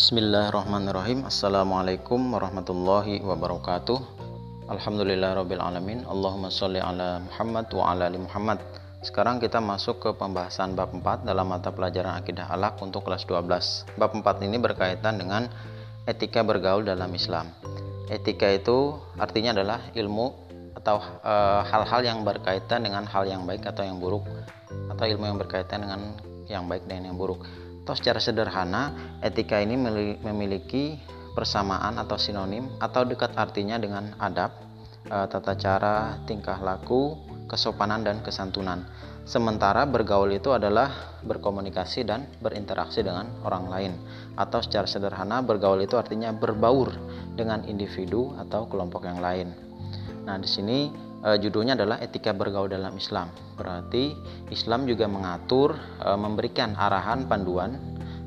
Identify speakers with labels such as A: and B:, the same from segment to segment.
A: Bismillahirrahmanirrahim. Assalamualaikum warahmatullahi wabarakatuh. Alhamdulillah Rabbil Alamin. Allahumma sholli ala Muhammad wa ala ali Muhammad. Sekarang kita masuk ke pembahasan bab 4 dalam mata pelajaran akidah alak untuk kelas 12 Bab 4 ini berkaitan dengan etika bergaul dalam Islam. Etika itu artinya adalah ilmu atau eh, hal-hal e, yang berkaitan dengan hal yang baik atau yang buruk Atau ilmu yang berkaitan dengan yang baik dan yang buruk atau secara sederhana, etika ini memiliki persamaan atau sinonim atau dekat artinya dengan adab, e, tata cara, tingkah laku, kesopanan dan kesantunan. Sementara bergaul itu adalah berkomunikasi dan berinteraksi dengan orang lain. Atau secara sederhana, bergaul itu artinya berbaur dengan individu atau kelompok yang lain. Nah, di sini e, judulnya adalah etika bergaul dalam Islam. Berarti Islam juga mengatur e, memberikan arahan panduan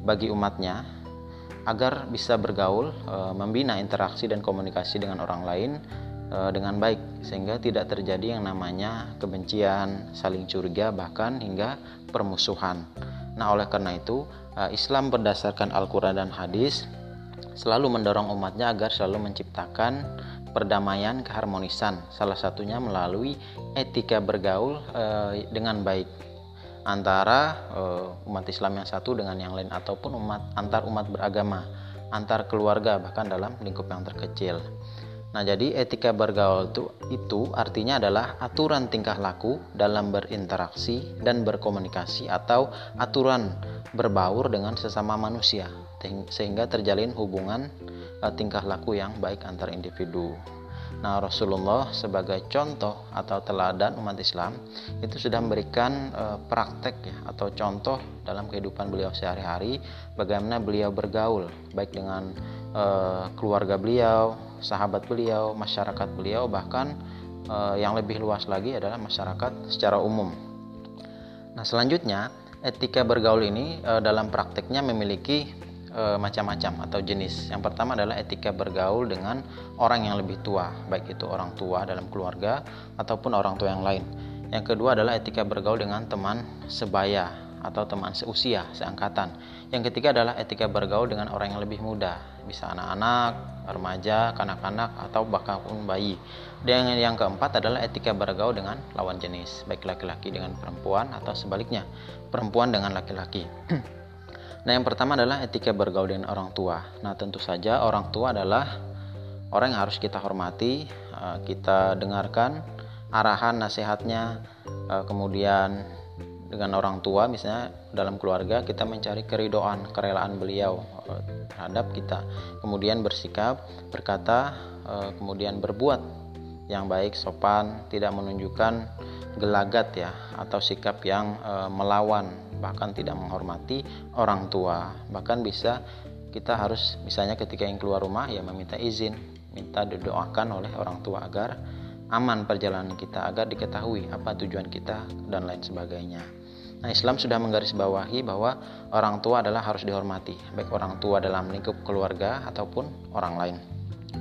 A: bagi umatnya agar bisa bergaul, e, membina interaksi dan komunikasi dengan orang lain e, dengan baik sehingga tidak terjadi yang namanya kebencian, saling curiga bahkan hingga permusuhan. Nah, oleh karena itu e, Islam berdasarkan Al-Qur'an dan hadis selalu mendorong umatnya agar selalu menciptakan perdamaian, keharmonisan. Salah satunya melalui etika bergaul e, dengan baik antara e, umat Islam yang satu dengan yang lain ataupun umat antar umat beragama, antar keluarga bahkan dalam lingkup yang terkecil. Nah, jadi etika bergaul itu, itu artinya adalah aturan tingkah laku dalam berinteraksi dan berkomunikasi atau aturan berbaur dengan sesama manusia sehingga terjalin hubungan uh, tingkah laku yang baik antar individu. Nah, Rasulullah sebagai contoh atau teladan umat Islam itu sudah memberikan e, praktek ya atau contoh dalam kehidupan beliau sehari-hari bagaimana beliau bergaul baik dengan e, keluarga beliau, sahabat beliau, masyarakat beliau bahkan e, yang lebih luas lagi adalah masyarakat secara umum. Nah, selanjutnya etika bergaul ini e, dalam prakteknya memiliki e, macam-macam atau jenis. Yang pertama adalah etika bergaul dengan orang yang lebih tua, baik itu orang tua dalam keluarga ataupun orang tua yang lain. Yang kedua adalah etika bergaul dengan teman sebaya atau teman seusia, seangkatan. Yang ketiga adalah etika bergaul dengan orang yang lebih muda, bisa anak-anak, remaja, kanak-kanak, atau bahkan pun bayi. Dan yang keempat adalah etika bergaul dengan lawan jenis, baik laki-laki dengan perempuan atau sebaliknya, perempuan dengan laki-laki. Nah, yang pertama adalah etika bergaul dengan orang tua. Nah, tentu saja orang tua adalah orang yang harus kita hormati, eh, kita dengarkan arahan nasihatnya, eh, kemudian dengan orang tua misalnya dalam keluarga kita mencari keridoan, kerelaan beliau eh, terhadap kita. Kemudian bersikap, berkata, kemudian berbuat yang baik, sopan, tidak menunjukkan gelagat ya atau sikap yang melawan bahkan tidak menghormati orang tua bahkan bisa kita harus misalnya ketika yang keluar rumah ya meminta izin minta didoakan oleh orang tua agar aman perjalanan kita agar diketahui apa tujuan kita dan lain sebagainya Nah, Islam sudah menggarisbawahi bahwa orang tua adalah harus dihormati, baik orang tua dalam lingkup keluarga ataupun orang lain.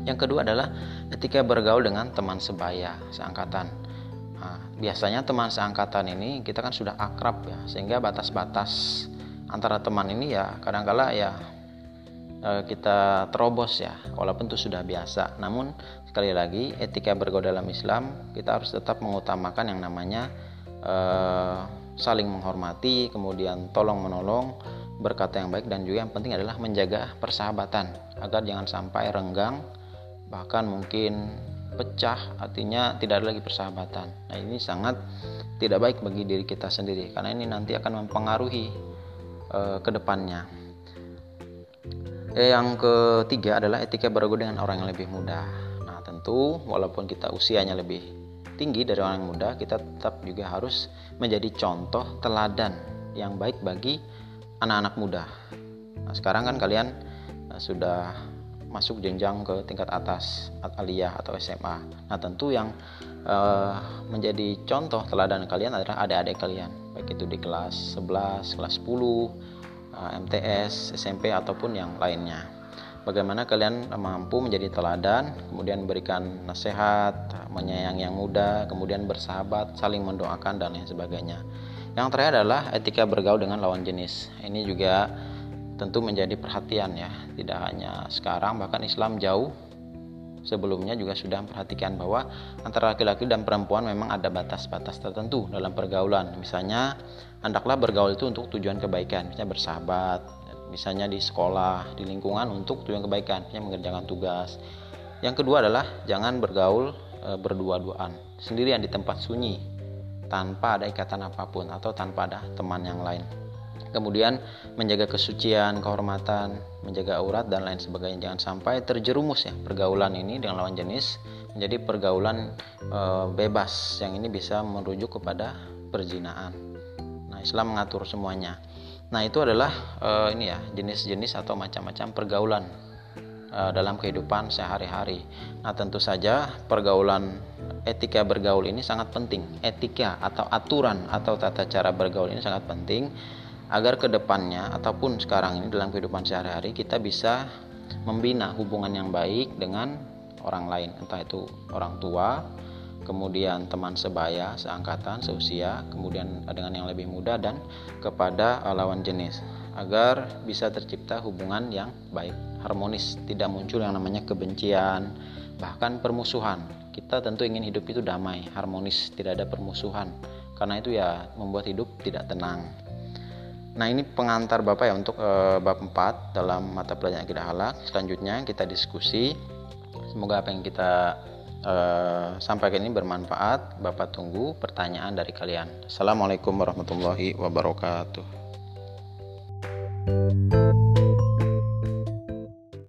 A: Yang kedua adalah ketika bergaul dengan teman sebaya, seangkatan. Biasanya teman seangkatan ini kita kan sudah akrab ya, sehingga batas-batas antara teman ini ya kadang-kala ya e, kita terobos ya, walaupun itu sudah biasa. Namun sekali lagi etika bergaul dalam Islam kita harus tetap mengutamakan yang namanya e, saling menghormati, kemudian tolong menolong, berkata yang baik dan juga yang penting adalah menjaga persahabatan agar jangan sampai renggang bahkan mungkin pecah artinya tidak ada lagi persahabatan. Nah ini sangat tidak baik bagi diri kita sendiri karena ini nanti akan mempengaruhi e, ke depannya. E, yang ketiga adalah etika bergaul dengan orang yang lebih muda nah tentu walaupun kita usianya lebih tinggi dari orang yang muda kita tetap juga harus menjadi contoh teladan yang baik bagi anak-anak muda. Nah sekarang kan kalian eh, sudah masuk jenjang ke tingkat atas aliyah atau SMA. Nah, tentu yang uh, menjadi contoh teladan kalian adalah adik-adik kalian, baik itu di kelas 11, kelas 10, uh, MTS, SMP ataupun yang lainnya. Bagaimana kalian mampu menjadi teladan, kemudian berikan nasihat, menyayangi yang muda, kemudian bersahabat, saling mendoakan dan lain sebagainya. Yang terakhir adalah etika bergaul dengan lawan jenis. Ini juga tentu menjadi perhatian ya. Tidak hanya sekarang bahkan Islam jauh sebelumnya juga sudah memperhatikan bahwa antara laki-laki dan perempuan memang ada batas-batas tertentu dalam pergaulan. Misalnya, hendaklah bergaul itu untuk tujuan kebaikan, misalnya bersahabat, misalnya di sekolah, di lingkungan untuk tujuan kebaikan, misalnya mengerjakan tugas. Yang kedua adalah jangan bergaul e, berdua-duaan, sendirian di tempat sunyi, tanpa ada ikatan apa pun atau tanpa ada teman yang lain kemudian menjaga kesucian, kehormatan, menjaga aurat dan lain sebagainya. Jangan sampai terjerumus ya pergaulan ini dengan lawan jenis menjadi pergaulan e, bebas yang ini bisa merujuk kepada perzinaan. Nah, Islam mengatur semuanya. Nah, itu adalah e, ini ya jenis-jenis atau macam-macam pergaulan e, dalam kehidupan sehari-hari. Nah, tentu saja pergaulan etika bergaul ini sangat penting. Etika atau aturan atau tata cara bergaul ini sangat penting agar ke depannya ataupun sekarang ini dalam kehidupan sehari-hari kita bisa membina hubungan yang baik dengan orang lain. Entah itu orang tua kemudian teman sebaya seangkatan seusia kemudian dengan yang lebih muda dan kepada lawan jenis. Agar bisa tercipta hubungan yang baik harmonis tidak muncul yang namanya kebencian bahkan permusuhan. Kita tentu ingin hidup itu damai harmonis tidak ada permusuhan. Karena itu ya membuat hidup tidak tenang Nah ini pengantar Bapak ya untuk e, bab 4 dalam mata pelajaran akidah halak. Selanjutnya kita diskusi. Semoga apa yang kita e, sampaikan ini bermanfaat. Bapak tunggu pertanyaan dari kalian. Assalamualaikum warahmatullahi wabarakatuh.